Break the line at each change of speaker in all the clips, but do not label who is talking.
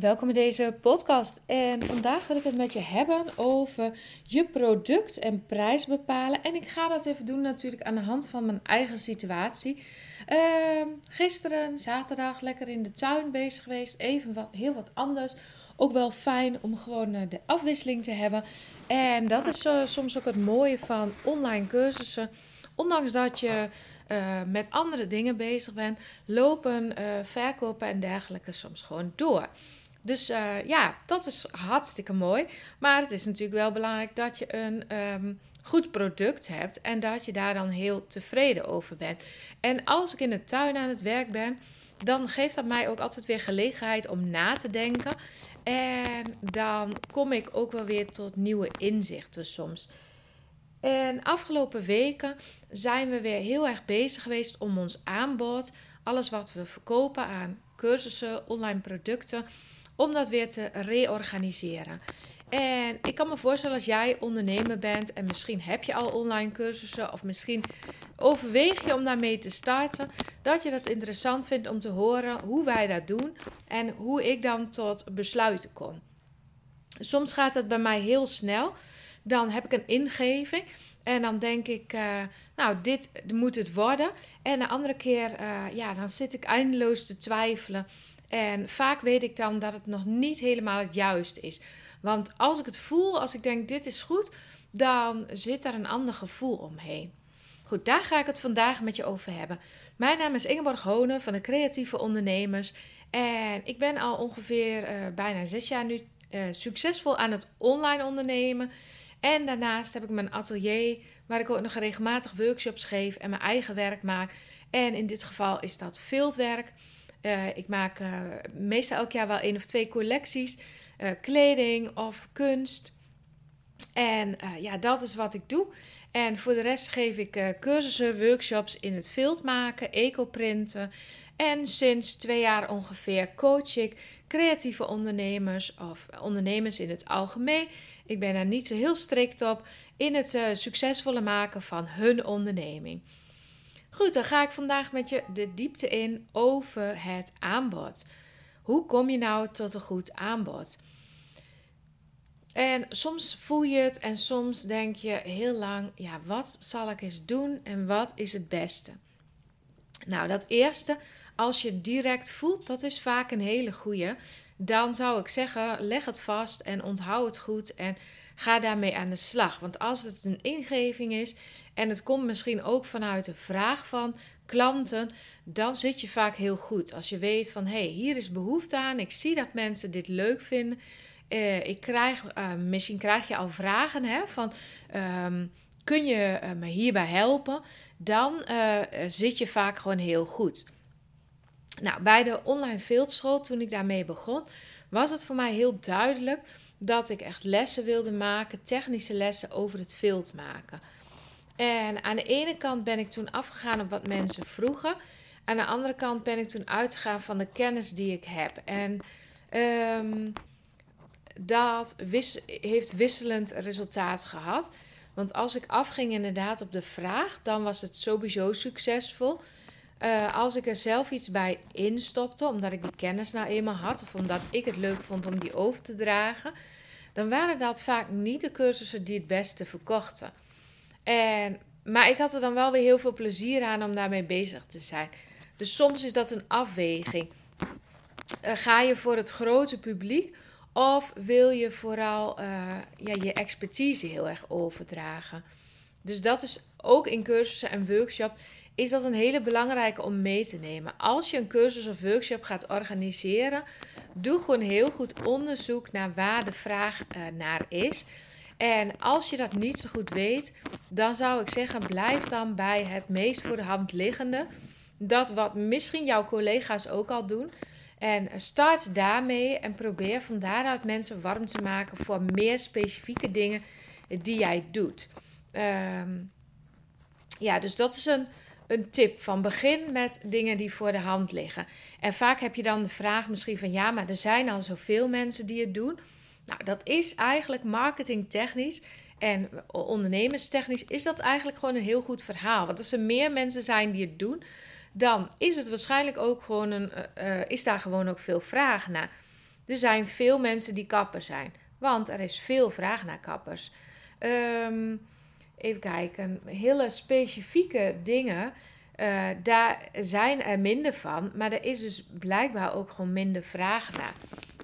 Welkom bij deze podcast. En vandaag wil ik het met je hebben over je product en prijs bepalen. En ik ga dat even doen natuurlijk aan de hand van mijn eigen situatie. Uh, gisteren, zaterdag, lekker in de tuin bezig geweest. Even wat, heel wat anders. Ook wel fijn om gewoon uh, de afwisseling te hebben. En dat is uh, soms ook het mooie van online cursussen. Ondanks dat je uh, met andere dingen bezig bent, lopen verkopen en dergelijke soms gewoon door. Dus uh, ja, dat is hartstikke mooi. Maar het is natuurlijk wel belangrijk dat je een um, goed product hebt en dat je daar dan heel tevreden over bent. En als ik in de tuin aan het werk ben, dan geeft dat mij ook altijd weer gelegenheid om na te denken. En dan kom ik ook wel weer tot nieuwe inzichten soms. En afgelopen weken zijn we weer heel erg bezig geweest om ons aanbod, alles wat we verkopen aan cursussen, online producten, om dat weer te reorganiseren. En ik kan me voorstellen als jij ondernemer bent en misschien heb je al online cursussen of misschien overweeg je om daarmee te starten, dat je dat interessant vindt om te horen hoe wij dat doen en hoe ik dan tot besluiten kom. Soms gaat het bij mij heel snel. Dan heb ik een ingeving en dan denk ik, uh, nou, dit moet het worden. En de andere keer, uh, ja, dan zit ik eindeloos te twijfelen. En vaak weet ik dan dat het nog niet helemaal het juiste is. Want als ik het voel, als ik denk dit is goed, dan zit er een ander gevoel omheen. Goed, daar ga ik het vandaag met je over hebben. Mijn naam is Ingeborg Honen van de Creatieve Ondernemers. En ik ben al ongeveer uh, bijna zes jaar nu uh, succesvol aan het online ondernemen. En daarnaast heb ik mijn atelier, waar ik ook nog regelmatig workshops geef en mijn eigen werk maak. En in dit geval is dat veldwerk. Uh, ik maak uh, meestal elk jaar wel één of twee collecties. Uh, kleding of kunst. En ja, dat is wat ik doe. En voor de rest geef ik cursussen, workshops in het veld maken, ecoprinten. En sinds twee jaar ongeveer coach ik creatieve ondernemers of ondernemers in het algemeen. Ik ben daar niet zo heel strikt op in het succesvolle maken van hun onderneming. Goed, dan ga ik vandaag met je de diepte in over het aanbod. Hoe kom je nou tot een goed aanbod? En soms voel je het en soms denk je heel lang: ja, wat zal ik eens doen en wat is het beste? Nou, dat eerste, als je direct voelt, dat is vaak een hele goede. Dan zou ik zeggen: leg het vast en onthoud het goed en ga daarmee aan de slag. Want als het een ingeving is en het komt misschien ook vanuit een vraag van klanten, dan zit je vaak heel goed. Als je weet van hé, hey, hier is behoefte aan, ik zie dat mensen dit leuk vinden. Uh, ik krijg, uh, misschien krijg je al vragen hè, van um, kun je uh, me hierbij helpen? Dan zit je vaak gewoon heel goed. Nou, bij de online fieldschool, toen ik daarmee begon, was het voor mij heel duidelijk dat ik echt lessen wilde maken, technische lessen over het veld maken. En aan de ene kant ben ik toen afgegaan op wat mensen vroegen. Aan de andere kant ben ik toen uitgegaan van de kennis die ik heb. En um, dat heeft wisselend resultaat gehad. Want als ik afging inderdaad op de vraag, dan was het sowieso succesvol. Uh, als ik er zelf iets bij instopte, omdat ik die kennis nou eenmaal had, of omdat ik het leuk vond om die over te dragen, dan waren dat vaak niet de cursussen die het beste verkochten. En, maar ik had er dan wel weer heel veel plezier aan om daarmee bezig te zijn. Dus soms is dat een afweging. Uh, ga je voor het grote publiek of wil je vooral uh, ja, je expertise heel erg overdragen? Dus dat is ook in cursussen en workshops is dat een hele belangrijke om mee te nemen. Als je een cursus of workshop gaat organiseren, doe gewoon heel goed onderzoek naar waar de vraag uh, naar is. En als je dat niet zo goed weet, dan zou ik zeggen: blijf dan bij het meest voor de hand liggende. Dat wat misschien jouw collega's ook al doen. En start daarmee en probeer van daaruit mensen warm te maken voor meer specifieke dingen die jij doet. Um, ja, dus dat is een, een tip van begin met dingen die voor de hand liggen. En vaak heb je dan de vraag misschien van ja, maar er zijn al zoveel mensen die het doen. Nou, dat is eigenlijk marketingtechnisch en ondernemerstechnisch is dat eigenlijk gewoon een heel goed verhaal. Want als er meer mensen zijn die het doen, dan is het waarschijnlijk ook gewoon een, uh, is daar gewoon ook veel vraag naar. Er zijn veel mensen die kapper zijn, want er is veel vraag naar kappers. Ehm, even kijken, hele specifieke dingen, uh, daar zijn er minder van, maar er is dus blijkbaar ook gewoon minder vraag naar.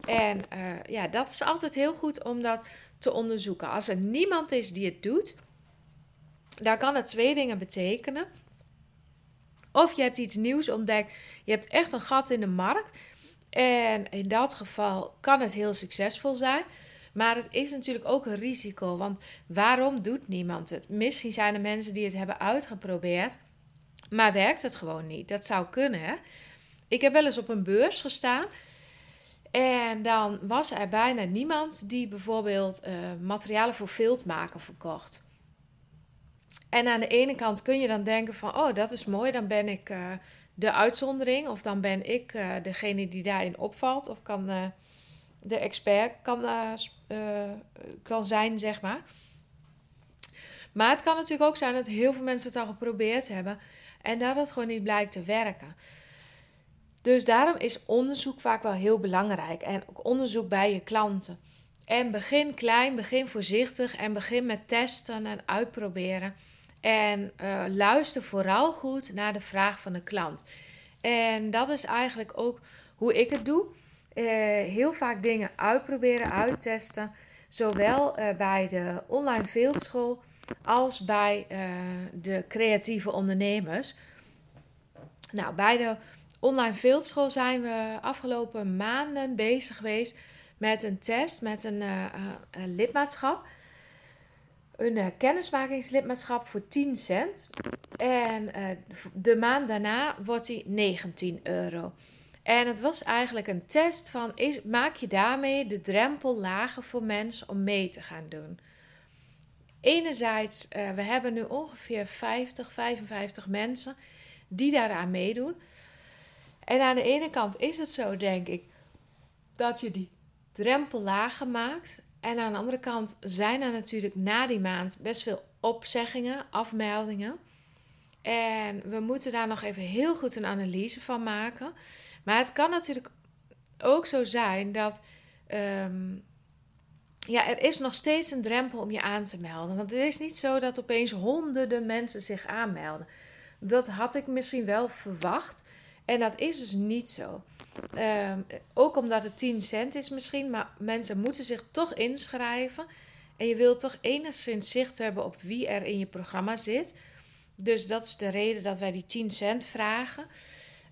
En uh, ja, dat is altijd heel goed om dat te onderzoeken. Als er niemand is die het doet, dan kan het twee dingen betekenen. Of je hebt iets nieuws ontdekt, je hebt echt een gat in de markt. En in dat geval kan het heel succesvol zijn. Maar het is natuurlijk ook een risico. Want waarom doet niemand het? Misschien zijn er mensen die het hebben uitgeprobeerd, maar werkt het gewoon niet. Dat zou kunnen. Ik heb wel eens op een beurs gestaan. En dan was er bijna niemand die bijvoorbeeld uh, materialen voor filtmaken verkocht. En aan de ene kant kun je dan denken van, oh, dat is mooi, dan ben ik uh, de uitzondering of dan ben ik uh, degene die daarin opvalt of kan de expert kan, kan zijn, zeg maar. Maar het kan natuurlijk ook zijn dat heel veel mensen het al geprobeerd hebben en dat het gewoon niet blijkt te werken. Dus daarom is onderzoek vaak wel heel belangrijk en ook onderzoek bij je klanten. En begin klein, begin voorzichtig en begin met testen en uitproberen. En uh, luister vooral goed naar de vraag van de klant. En dat is eigenlijk ook hoe ik het doe. Uh, heel vaak dingen uitproberen, uittesten. Zowel uh, bij de online fieldschool als bij de creatieve ondernemers. Nou, bij de online fieldschool zijn we afgelopen maanden bezig geweest met een test, met een, lidmaatschap een kennismakingslidmaatschap voor 10 cent. En de maand daarna wordt die 19 euro. En het was eigenlijk een test van: is, maak je daarmee de drempel lager voor mensen om mee te gaan doen? Enerzijds, uh, we hebben nu ongeveer 50, 55 mensen die daaraan meedoen. En aan de ene kant is het zo, denk ik, dat je die drempel lager maakt. En aan de andere kant zijn er natuurlijk na die maand best veel opzeggingen, afmeldingen. En we moeten daar nog even heel goed een analyse van maken. Maar het kan natuurlijk ook zo zijn dat. Um, ja, er is nog steeds een drempel om je aan te melden. Want het is niet zo dat opeens honderden mensen zich aanmelden. Dat had ik misschien wel verwacht. En dat is dus niet zo. Ehm, ook omdat het 10 cent is misschien, maar mensen moeten zich toch inschrijven. En je wilt toch enigszins zicht hebben op wie er in je programma zit. Dus dat is de reden dat wij die 10 cent vragen.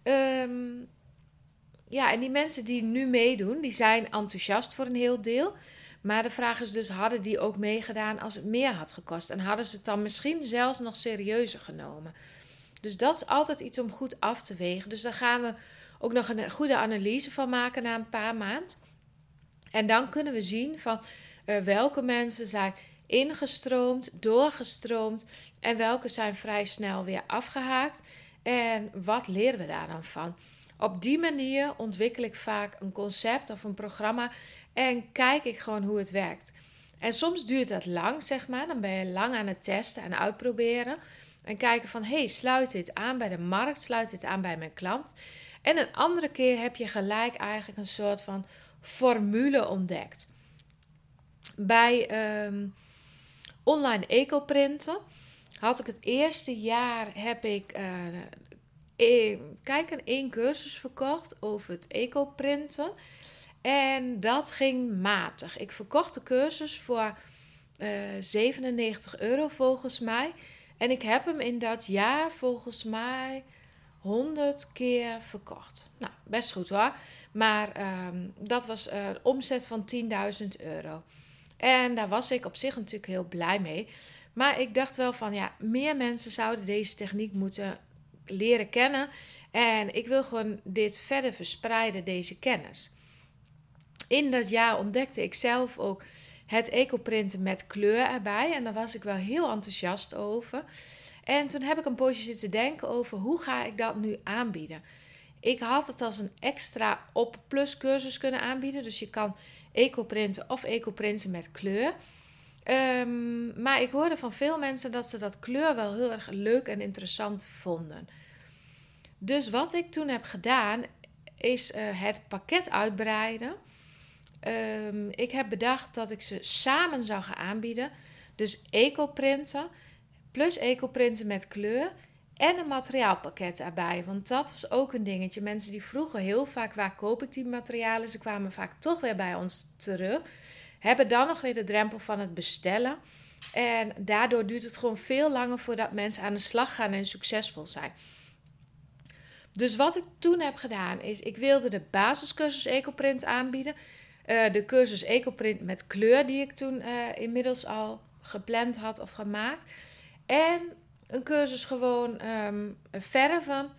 Ehm, ja, en die mensen die nu meedoen, die zijn enthousiast voor een heel deel. Maar de vraag is dus, hadden die ook meegedaan als het meer had gekost? En hadden ze het dan misschien zelfs nog serieuzer genomen? Dus dat is altijd iets om goed af te wegen. Dus daar gaan we ook nog een goede analyse van maken na een paar maanden. En dan kunnen we zien van uh, welke mensen zijn ingestroomd, doorgestroomd en welke zijn vrij snel weer afgehaakt. En wat leren we daar dan van? Op die manier ontwikkel ik vaak een concept of een programma en kijk ik gewoon hoe het werkt. En soms duurt dat lang, zeg maar. Dan ben je lang aan het testen en uitproberen. En kijken van, hey, sluit dit aan bij de markt? Sluit dit aan bij mijn klant? En een andere keer heb je gelijk eigenlijk een soort van formule ontdekt. Bij um, online ecoprinten had ik het eerste jaar heb ik uh, kijk een één cursus verkocht over het ecoprinten. En dat ging matig. Ik verkocht de cursus voor uh, eh, 97 euro volgens mij. En ik heb hem in dat jaar volgens mij 100 keer verkocht. Nou, best goed hoor. Maar ehm, dat was een omzet van 10.000 euro. En daar was ik op zich natuurlijk heel blij mee. Maar ik dacht wel van ja, meer mensen zouden deze techniek moeten leren kennen. En ik wil gewoon dit verder verspreiden, deze kennis. In dat jaar ontdekte ik zelf ook het ecoprinten met kleur erbij. En daar was ik wel heel enthousiast over. En toen heb ik een poosje zitten denken over hoe ga ik dat nu aanbieden. Ik had het als een extra op plus cursus kunnen aanbieden. Dus je kan ecoprinten of ecoprinten met kleur. Um, maar ik hoorde van veel mensen dat ze dat kleur wel heel erg leuk en interessant vonden. Dus wat ik toen heb gedaan, is uh, het pakket uitbreiden. ehm, ik heb bedacht dat ik ze samen zou gaan aanbieden. Dus eco-printen plus eco-printen met kleur en een materiaalpakket erbij. Want dat was ook een dingetje. Mensen die vroegen heel vaak waar koop ik die materialen. Ze kwamen vaak toch weer bij ons terug. Hebben dan nog weer de drempel van het bestellen. En daardoor duurt het gewoon veel langer voordat mensen aan de slag gaan en succesvol zijn. Dus wat ik toen heb gedaan is, ik wilde de basiscursus EcoPrint aanbieden. Uh, de cursus EcoPrint met kleur die ik toen uh, inmiddels al gepland had of gemaakt. En een cursus gewoon um, verven.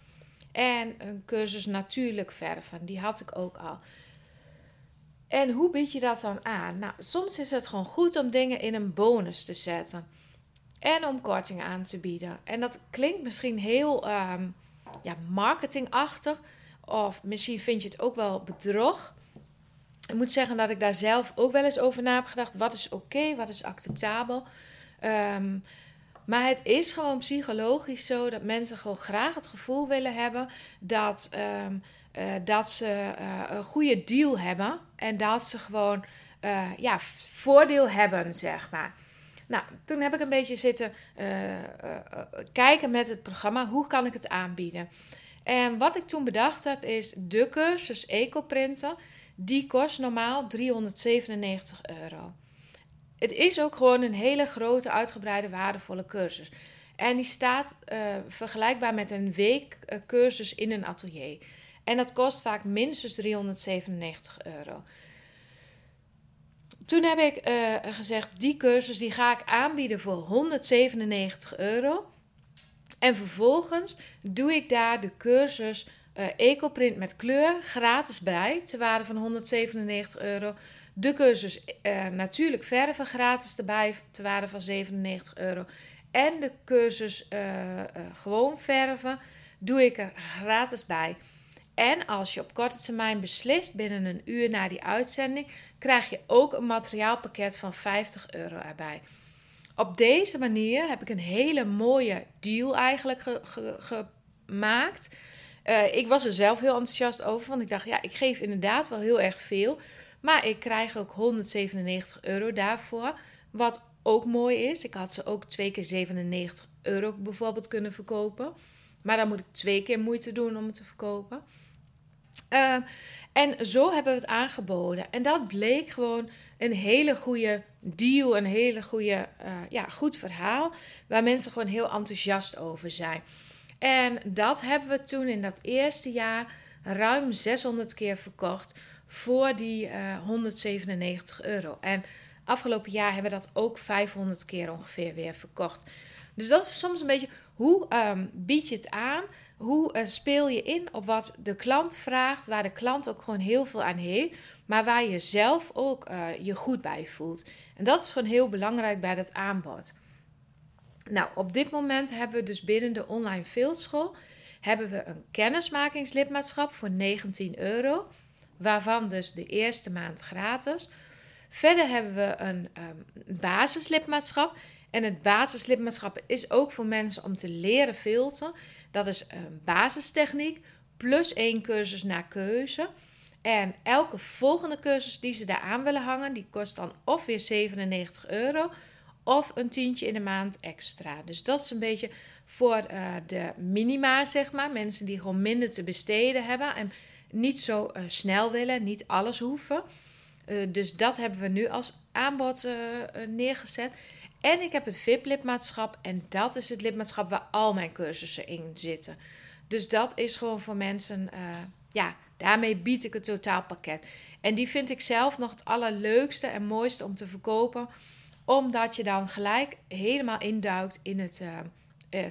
En een cursus natuurlijk verven. Die had ik ook al. En hoe bied je dat dan aan? Nou, soms is het gewoon goed om dingen in een bonus te zetten. En om korting aan te bieden. En dat klinkt misschien heel um, ja, marketingachtig. Of misschien vind je het ook wel bedrog. Ik moet zeggen dat ik daar zelf ook wel eens over na heb gedacht. Wat is oké, wat is acceptabel? Um, maar het is gewoon psychologisch zo dat mensen gewoon graag het gevoel willen hebben dat, um, uh, dat ze uh, een goede deal hebben. En dat ze gewoon uh, ja, voordeel hebben, zeg maar. Nou, toen heb ik een beetje zitten kijken met het programma. Hoe kan ik het aanbieden? En wat ik toen bedacht heb is de cursus Ecoprinten. Die kost normaal 397 euro. Het is ook gewoon een hele grote, uitgebreide, waardevolle cursus. En die staat vergelijkbaar met een weekcursus in een atelier. En dat kost vaak minstens 397 euro. Toen heb ik uh, gezegd, die cursus die ga ik aanbieden voor 197 euro. En vervolgens doe ik daar de cursus uh, Ecoprint met kleur gratis bij, ter waarde van 197 euro. De cursus uh, natuurlijk verven gratis erbij, te waarde van 97 euro. En de cursus gewoon verven doe ik er gratis bij. En als je op korte termijn beslist, binnen een uur na die uitzending, krijg je ook een materiaalpakket van 50 euro erbij. Op deze manier heb ik een hele mooie deal eigenlijk ge ge gemaakt. ik was er zelf heel enthousiast over, want ik dacht, ja, ik geef inderdaad wel heel erg veel. Maar ik krijg ook 197 euro daarvoor. Wat ook mooi is. Ik had ze ook twee keer 97 euro bijvoorbeeld kunnen verkopen. Maar dan moet ik twee keer moeite doen om het te verkopen. Uh, en zo hebben we het aangeboden. En dat bleek gewoon een hele goede deal, een hele goede, uh, ja, goed verhaal. Waar mensen gewoon heel enthousiast over zijn. En dat hebben we toen in dat eerste jaar ruim 600 keer verkocht voor die uh, eh, 197 euro. En afgelopen jaar hebben we dat ook 500 keer ongeveer weer verkocht. Dus dat is soms een beetje hoe um, bied je het aan? Hoe uh, speel je in op wat de klant vraagt, waar de klant ook gewoon heel veel aan heeft, maar waar je zelf ook uh, je goed bij voelt. En dat is gewoon heel belangrijk bij dat aanbod. Nou, op dit moment hebben we dus binnen de online fieldschool hebben we een kennismakingslidmaatschap voor 19 euro waarvan dus de eerste maand gratis. Verder hebben we een um, basislidmaatschap. En het basislidmaatschap is ook voor mensen om te leren filteren. Dat is een basistechniek plus één cursus naar keuze. En elke volgende cursus die ze daar aan willen hangen, die kost dan of weer 97 euro of een tientje in de maand extra. Dus dat is een beetje voor uh, de minima, zeg maar. Mensen die gewoon minder te besteden hebben. En niet zo uh, snel willen, niet alles hoeven. Dus dat hebben we nu als aanbod neergezet. En ik heb het VIP-lidmaatschap. En dat is het lidmaatschap waar al mijn cursussen in zitten. Dus dat is gewoon voor mensen. ja, daarmee bied ik het totaalpakket. En die vind ik zelf nog het allerleukste en mooiste om te verkopen. Omdat je dan gelijk helemaal induikt in het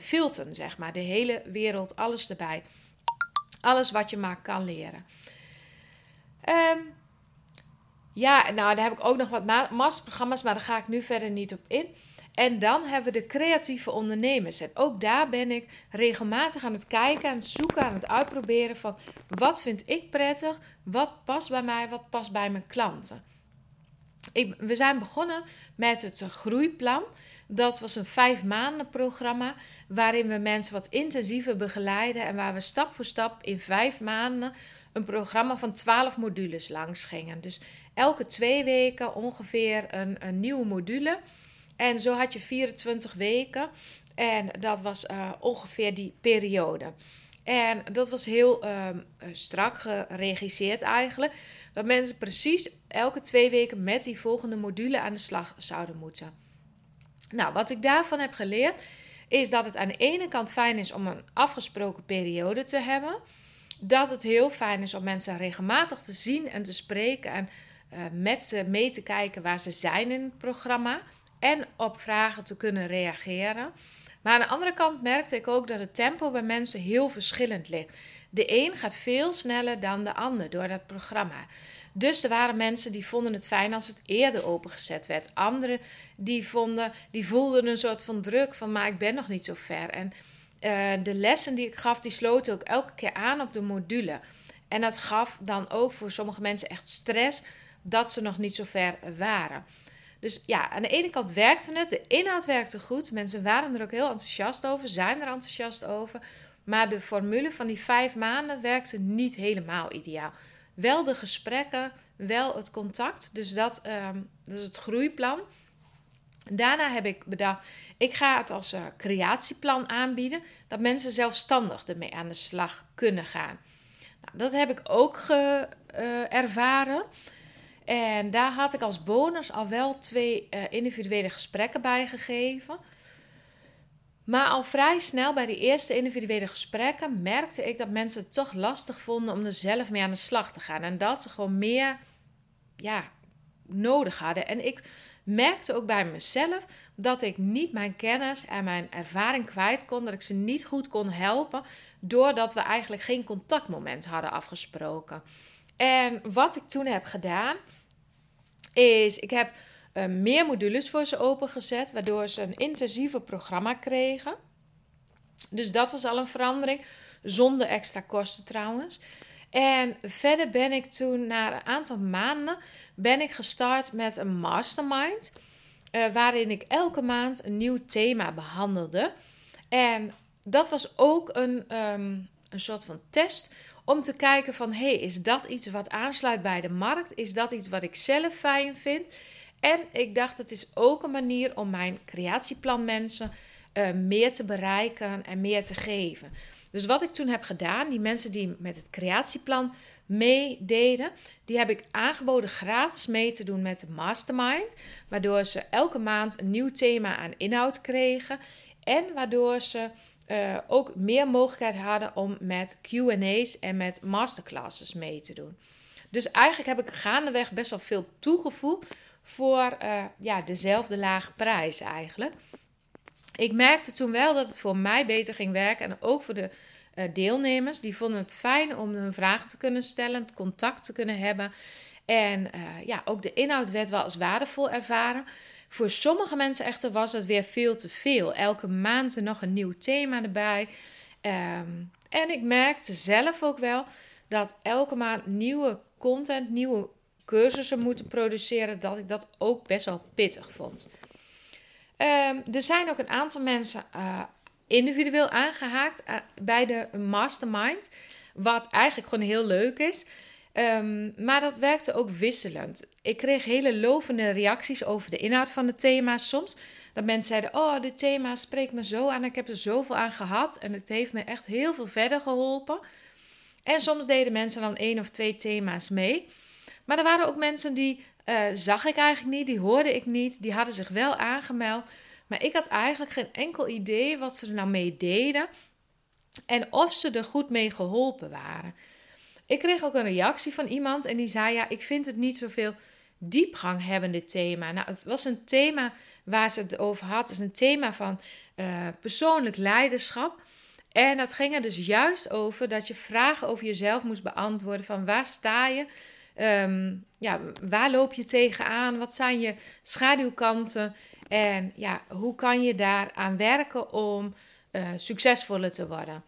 filteren, zeg maar. De hele wereld, alles erbij. Alles wat je maar kan leren. Um, ja, nou, daar heb ik ook nog wat masterprogramma's, maar daar ga ik nu verder niet op in. En dan hebben we de creatieve ondernemers. En ook daar ben ik regelmatig aan het kijken, aan het zoeken, aan het uitproberen van wat vind ik prettig, wat past bij mij, wat past bij mijn klanten. Ik, we zijn begonnen met het groeiplan. Dat was een vijf maanden programma waarin we mensen wat intensiever begeleiden en waar we stap voor stap in vijf maanden een programma van 12 modules langs gingen. Dus elke twee weken ongeveer een, een nieuwe module. En zo had je 24 weken. En dat was uh, ongeveer die periode. En dat was heel uh, strak geregisseerd eigenlijk. Dat mensen precies elke twee weken met die volgende module aan de slag zouden moeten. Nou, wat ik daarvan heb geleerd is dat het aan de ene kant fijn is om een afgesproken periode te hebben. Dat het heel fijn is om mensen regelmatig te zien en te spreken en uh, met ze mee te kijken waar ze zijn in het programma en op vragen te kunnen reageren. Maar aan de andere kant merkte ik ook dat het tempo bij mensen heel verschillend ligt. De een gaat veel sneller dan de ander door dat programma. Dus er waren mensen die vonden het fijn als het eerder opengezet werd. Anderen die, vonden, die voelden een soort van druk van maar ik ben nog niet zo ver. En uh, de lessen die ik gaf, die sloten ook elke keer aan op de module. En dat gaf dan ook voor sommige mensen echt stress dat ze nog niet zo ver waren. Dus ja, aan de ene kant werkte het, de inhoud werkte goed. Mensen waren er ook heel enthousiast over, zijn er enthousiast over. Maar de formule van die vijf maanden werkte niet helemaal ideaal. Wel de gesprekken, wel het contact. Dus dat, um, dat is het groeiplan. Daarna heb ik bedacht, ik ga het als uh, creatieplan aanbieden, dat mensen zelfstandig ermee aan de slag kunnen gaan. Nou, dat heb ik ook ge, uh, ervaren. En daar had ik als bonus al wel twee uh, individuele gesprekken bij gegeven. Maar al vrij snel bij die eerste individuele gesprekken merkte ik dat mensen het toch lastig vonden om er zelf mee aan de slag te gaan. En dat ze gewoon meer ja, nodig hadden. En ik merkte ook bij mezelf dat ik niet mijn kennis en mijn ervaring kwijt kon. Dat ik ze niet goed kon helpen. Doordat we eigenlijk geen contactmoment hadden afgesproken. En wat ik toen heb gedaan, is ik heb uh, meer modules voor ze opengezet, waardoor ze een intensiever programma kregen. Dus dat was al een verandering, zonder extra kosten trouwens. En verder ben ik toen, na een aantal maanden, ben ik gestart met een mastermind. Uh, waarin ik elke maand een nieuw thema behandelde. En dat was ook een, um, een soort van test om te kijken van, hey, is dat iets wat aansluit bij de markt? Is dat iets wat ik zelf fijn vind? En ik dacht, het is ook een manier om mijn creatieplan mensen uh, meer te bereiken en meer te geven. Dus wat ik toen heb gedaan, die mensen die met het creatieplan meededen, die heb ik aangeboden gratis mee te doen met de mastermind. Waardoor ze elke maand een nieuw thema aan inhoud kregen. En waardoor ze uh, ook meer mogelijkheid hadden om met QA's en met masterclasses mee te doen. Dus eigenlijk heb ik gaandeweg best wel veel toegevoegd voor uh, ja, dezelfde lage prijs eigenlijk. Ik merkte toen wel dat het voor mij beter ging werken en ook voor de uh, deelnemers. Die vonden het fijn om hun vragen te kunnen stellen, contact te kunnen hebben. En uh, ja, ook de inhoud werd wel als waardevol ervaren. Voor sommige mensen echter was het weer veel te veel. Elke maand er nog een nieuw thema erbij. Um, en ik merkte zelf ook wel dat elke maand nieuwe content, nieuwe cursussen moeten produceren, dat ik dat ook best wel pittig vond. Um, er zijn ook een aantal mensen uh, individueel aangehaakt uh, bij de mastermind, wat eigenlijk gewoon heel leuk is. Um, maar dat werkte ook wisselend. Ik kreeg hele lovende reacties over de inhoud van de thema's soms. Dat mensen zeiden: Oh, dit thema spreekt me zo aan. Ik heb er zoveel aan gehad. En het heeft me echt heel veel verder geholpen. En soms deden mensen dan één of twee thema's mee. Maar er waren ook mensen die uh, zag ik eigenlijk niet, die hoorde ik niet. Die hadden zich wel aangemeld. Maar ik had eigenlijk geen enkel idee wat ze er nou mee deden. En of ze er goed mee geholpen waren. Ik kreeg ook een reactie van iemand en die zei: Ja, ik vind het niet zoveel diepgang hebben, thema. Nou, het was een thema waar ze het over had. Het is een thema van uh, persoonlijk leiderschap. En dat ging er dus juist over dat je vragen over jezelf moest beantwoorden: van waar sta je? Um, ja, waar loop je tegenaan? Wat zijn je schaduwkanten? En ja, hoe kan je daaraan werken om uh, succesvoller te worden?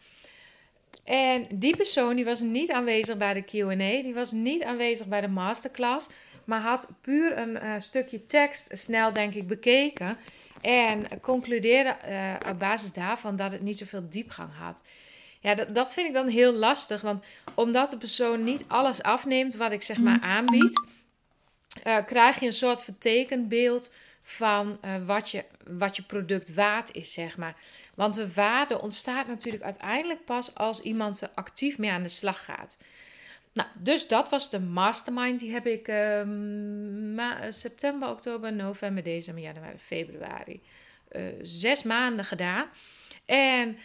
En die persoon die was niet aanwezig bij de QA, die was niet aanwezig bij de masterclass, maar had puur een uh, stukje tekst snel, denk ik, bekeken. En concludeerde uh, op basis daarvan dat het niet zoveel diepgang had. Ja, dat, dat vind ik dan heel lastig. Want omdat de persoon niet alles afneemt wat ik zeg maar aanbied, uh, krijg je een soort vertekend beeld van uh, wat, je, wat je product waard is, zeg maar. Want de waarde ontstaat natuurlijk uiteindelijk pas als iemand er actief mee aan de slag gaat. Nou, dus dat was de mastermind. Die heb ik uh, september, oktober, november, december, januari, februari. Uh, zes maanden gedaan. En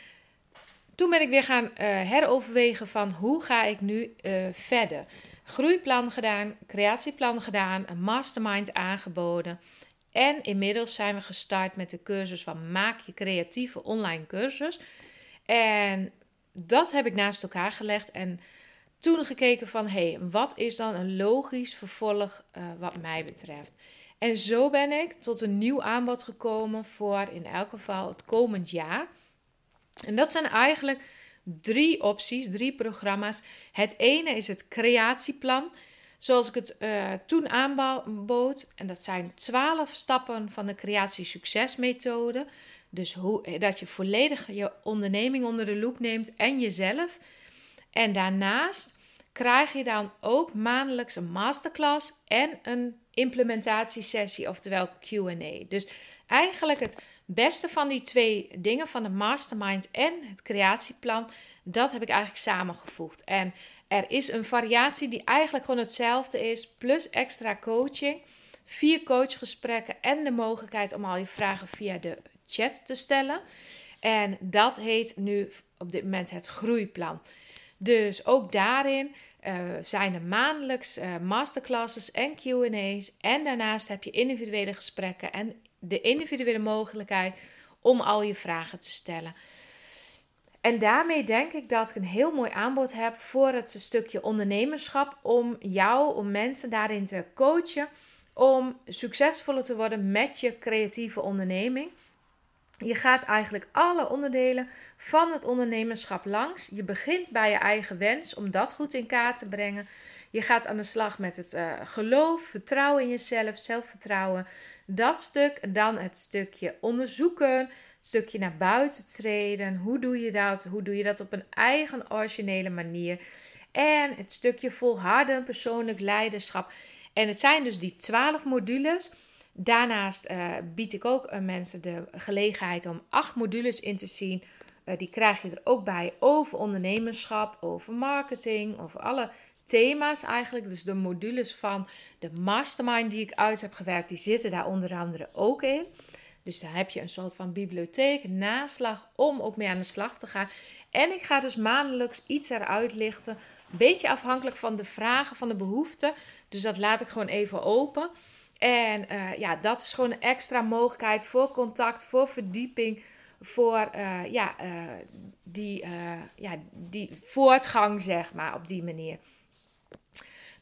toen ben ik weer gaan uh, heroverwegen van hoe ga ik nu verder. Groeiplan gedaan, creatieplan gedaan, een mastermind aangeboden. En inmiddels zijn we gestart met de cursus van Maak je creatieve online cursus. En dat heb ik naast elkaar gelegd en toen gekeken van hé, hey, wat is dan een logisch vervolg uh, wat mij betreft. En zo ben ik tot een nieuw aanbod gekomen voor in elk geval het komend jaar. En dat zijn eigenlijk drie opties, drie programma's. Het ene is het creatieplan zoals ik het uh, toen aanbood. En dat zijn twaalf stappen van de creatie-succesmethode. Dus hoe, eh, dat je volledig je onderneming onder de loep neemt en jezelf. En daarnaast krijg je dan ook maandelijks een masterclass en een implementatiesessie, oftewel QA. Dus eigenlijk het beste van die twee dingen, van de mastermind en het creatieplan, dat heb ik eigenlijk samengevoegd. En er is een variatie die eigenlijk gewoon hetzelfde is, plus extra coaching, vier coachgesprekken en de mogelijkheid om al je vragen via de chat te stellen. En dat heet nu op dit moment het groeiplan. Dus ook daarin uh, zijn er maandelijks uh, masterclasses en QA's. En daarnaast heb je individuele gesprekken en de individuele mogelijkheid om al je vragen te stellen. En daarmee denk ik dat ik een heel mooi aanbod heb voor het stukje ondernemerschap. Om jou, om mensen daarin te coachen. Om succesvoller te worden met je creatieve onderneming. Je gaat eigenlijk alle onderdelen van het ondernemerschap langs. Je begint bij je eigen wens om dat goed in kaart te brengen. Je gaat aan de slag met het uh, geloof, vertrouwen in jezelf, zelfvertrouwen. Dat stuk. Dan het stukje onderzoeken stukje naar buiten treden. Hoe doe je dat? Hoe doe je dat op een eigen originele manier? En het stukje volharden, persoonlijk leiderschap. En het zijn dus die twaalf modules. Daarnaast uh, bied ik ook uh, mensen de gelegenheid om acht modules in te zien. Uh, die krijg je er ook bij over ondernemerschap, over marketing, over alle thema's eigenlijk. Dus de modules van de mastermind die ik uit heb gewerkt, die zitten daar onder andere ook in. Dus daar heb je een soort van bibliotheek, naslag om ook mee aan de slag te gaan. En ik ga dus maandelijks iets eruit lichten. Een beetje afhankelijk van de vragen, van de behoeften. Dus dat laat ik gewoon even open. En uh, ja, dat is gewoon een extra mogelijkheid voor contact, voor verdieping, voor uh, ja, uh, die, ja, die voortgang, zeg maar, op die manier.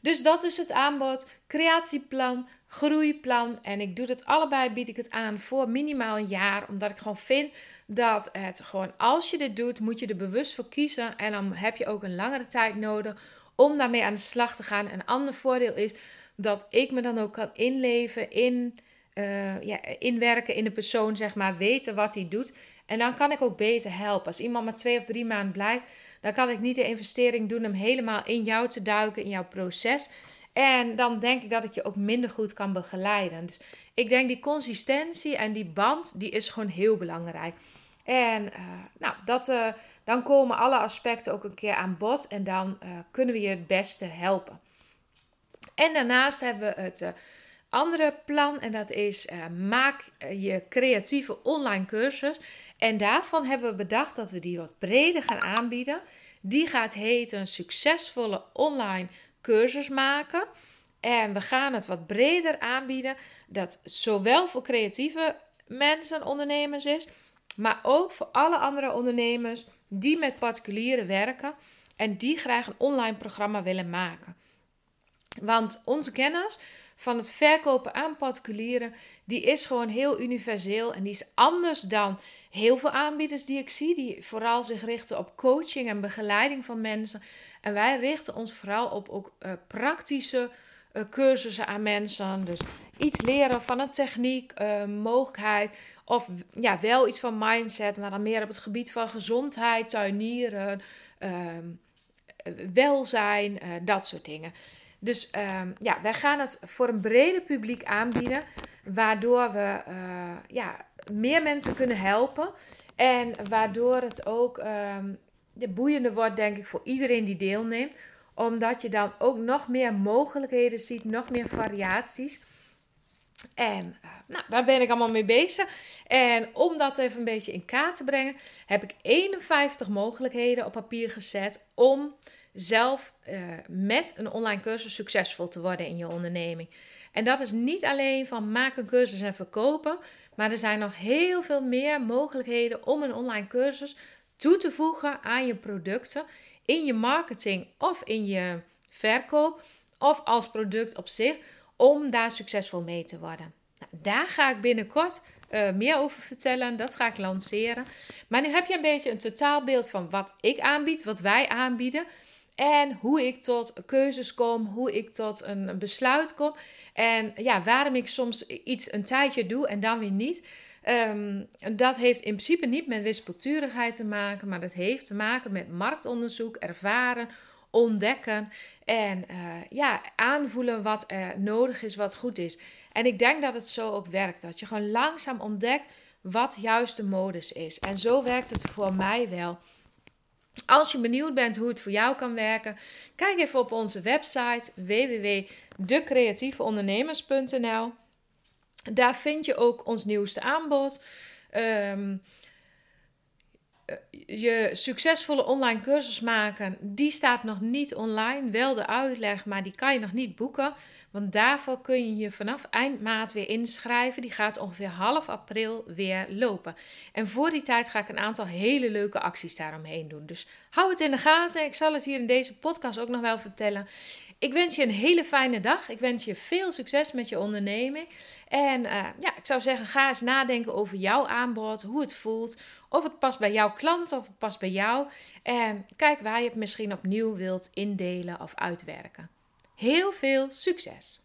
Dus dat is het aanbod. Creatieplan, groeiplan. En ik doe het allebei, bied ik het aan voor minimaal een jaar. Omdat ik gewoon vind dat het gewoon, als je dit doet, moet je er bewust voor kiezen. En dan heb je ook een langere tijd nodig om daarmee aan de slag te gaan. Een ander voordeel is dat ik me dan ook kan inleven in, uh, ja, inwerken in de persoon, zeg maar, weten wat hij doet. En dan kan ik ook beter helpen. Als iemand maar twee of drie maanden blijft, dan kan ik niet de investering doen om helemaal in jou te duiken, in jouw proces. En dan denk ik dat ik je ook minder goed kan begeleiden. Dus ik denk die consistentie en die band, die is gewoon heel belangrijk. En uh, nou, dat, uh, dan komen alle aspecten ook een keer aan bod en dan kunnen we je het beste helpen. En daarnaast hebben we het andere plan en dat is maak je creatieve online cursus. En daarvan hebben we bedacht dat we die wat breder gaan aanbieden. Die gaat heten succesvolle online cursus maken. En we gaan het wat breder aanbieden. Dat zowel voor creatieve mensen, ondernemers is. Maar ook voor alle andere ondernemers die met particulieren werken. En die graag een online programma willen maken. Want onze kennis van het verkopen aan particulieren, die is gewoon heel universeel. En die is anders dan heel veel aanbieders die ik zie, die vooral zich richten op coaching en begeleiding van mensen. En wij richten ons vooral op ook uh, praktische uh, cursussen aan mensen. Dus iets leren van een techniek, uh, mogelijkheid. Of ja, wel iets van mindset, maar dan meer op het gebied van gezondheid, tuinieren, ehm, welzijn, dat soort dingen. Dus um, ja, wij gaan het voor een breder publiek aanbieden, waardoor we ja, meer mensen kunnen helpen. En waardoor het ook um, boeiender wordt, denk ik, voor iedereen die deelneemt omdat je dan ook nog meer mogelijkheden ziet, nog meer variaties. En uh, nou, daar ben ik allemaal mee bezig. En om dat even een beetje in kaart te brengen, heb ik 51 mogelijkheden op papier gezet om zelf uh, met een online cursus succesvol te worden in je onderneming. En dat is niet alleen van maak een cursus en verkopen, maar er zijn nog heel veel meer mogelijkheden om een online cursus toe te voegen aan je producten in je marketing of in je verkoop of als product op zich om daar succesvol mee te worden. Nou, daar ga ik binnenkort uh, meer over vertellen. Dat ga ik lanceren. Maar nu heb je een beetje een totaalbeeld van wat ik aanbied, wat wij aanbieden. En hoe ik tot keuzes kom, hoe ik tot een besluit kom. En ja, waarom ik soms iets een tijdje doe en dan weer niet. Um, dat heeft in principe niet met wispelturigheid te maken, maar dat heeft te maken met marktonderzoek, ervaren, ontdekken en uh, ja, aanvoelen wat er nodig is, wat goed is. En ik denk dat het zo ook werkt, dat je gewoon langzaam ontdekt wat juist de modus is. En zo werkt het voor mij wel. Als je benieuwd bent hoe het voor jou kan werken, kijk even op onze website www.decreatieveondernemers.nl. Daar vind je ook ons nieuwste aanbod. Eh, je succesvolle online cursus maken, die staat nog niet online. Wel de uitleg, maar die kan je nog niet boeken. Want daarvoor kun je je vanaf eind maart weer inschrijven. Die gaat ongeveer half april weer lopen. En voor die tijd ga ik een aantal hele leuke acties daaromheen doen. Dus hou het in de gaten. Ik zal het hier in deze podcast ook nog wel vertellen. Ik wens je een hele fijne dag. Ik wens je veel succes met je onderneming. En uh, ja, ik zou zeggen, ga eens nadenken over jouw aanbod, hoe het voelt, of het past bij jouw klant of het past bij jou. En kijk waar je het misschien opnieuw wilt indelen of uitwerken. Heel veel succes!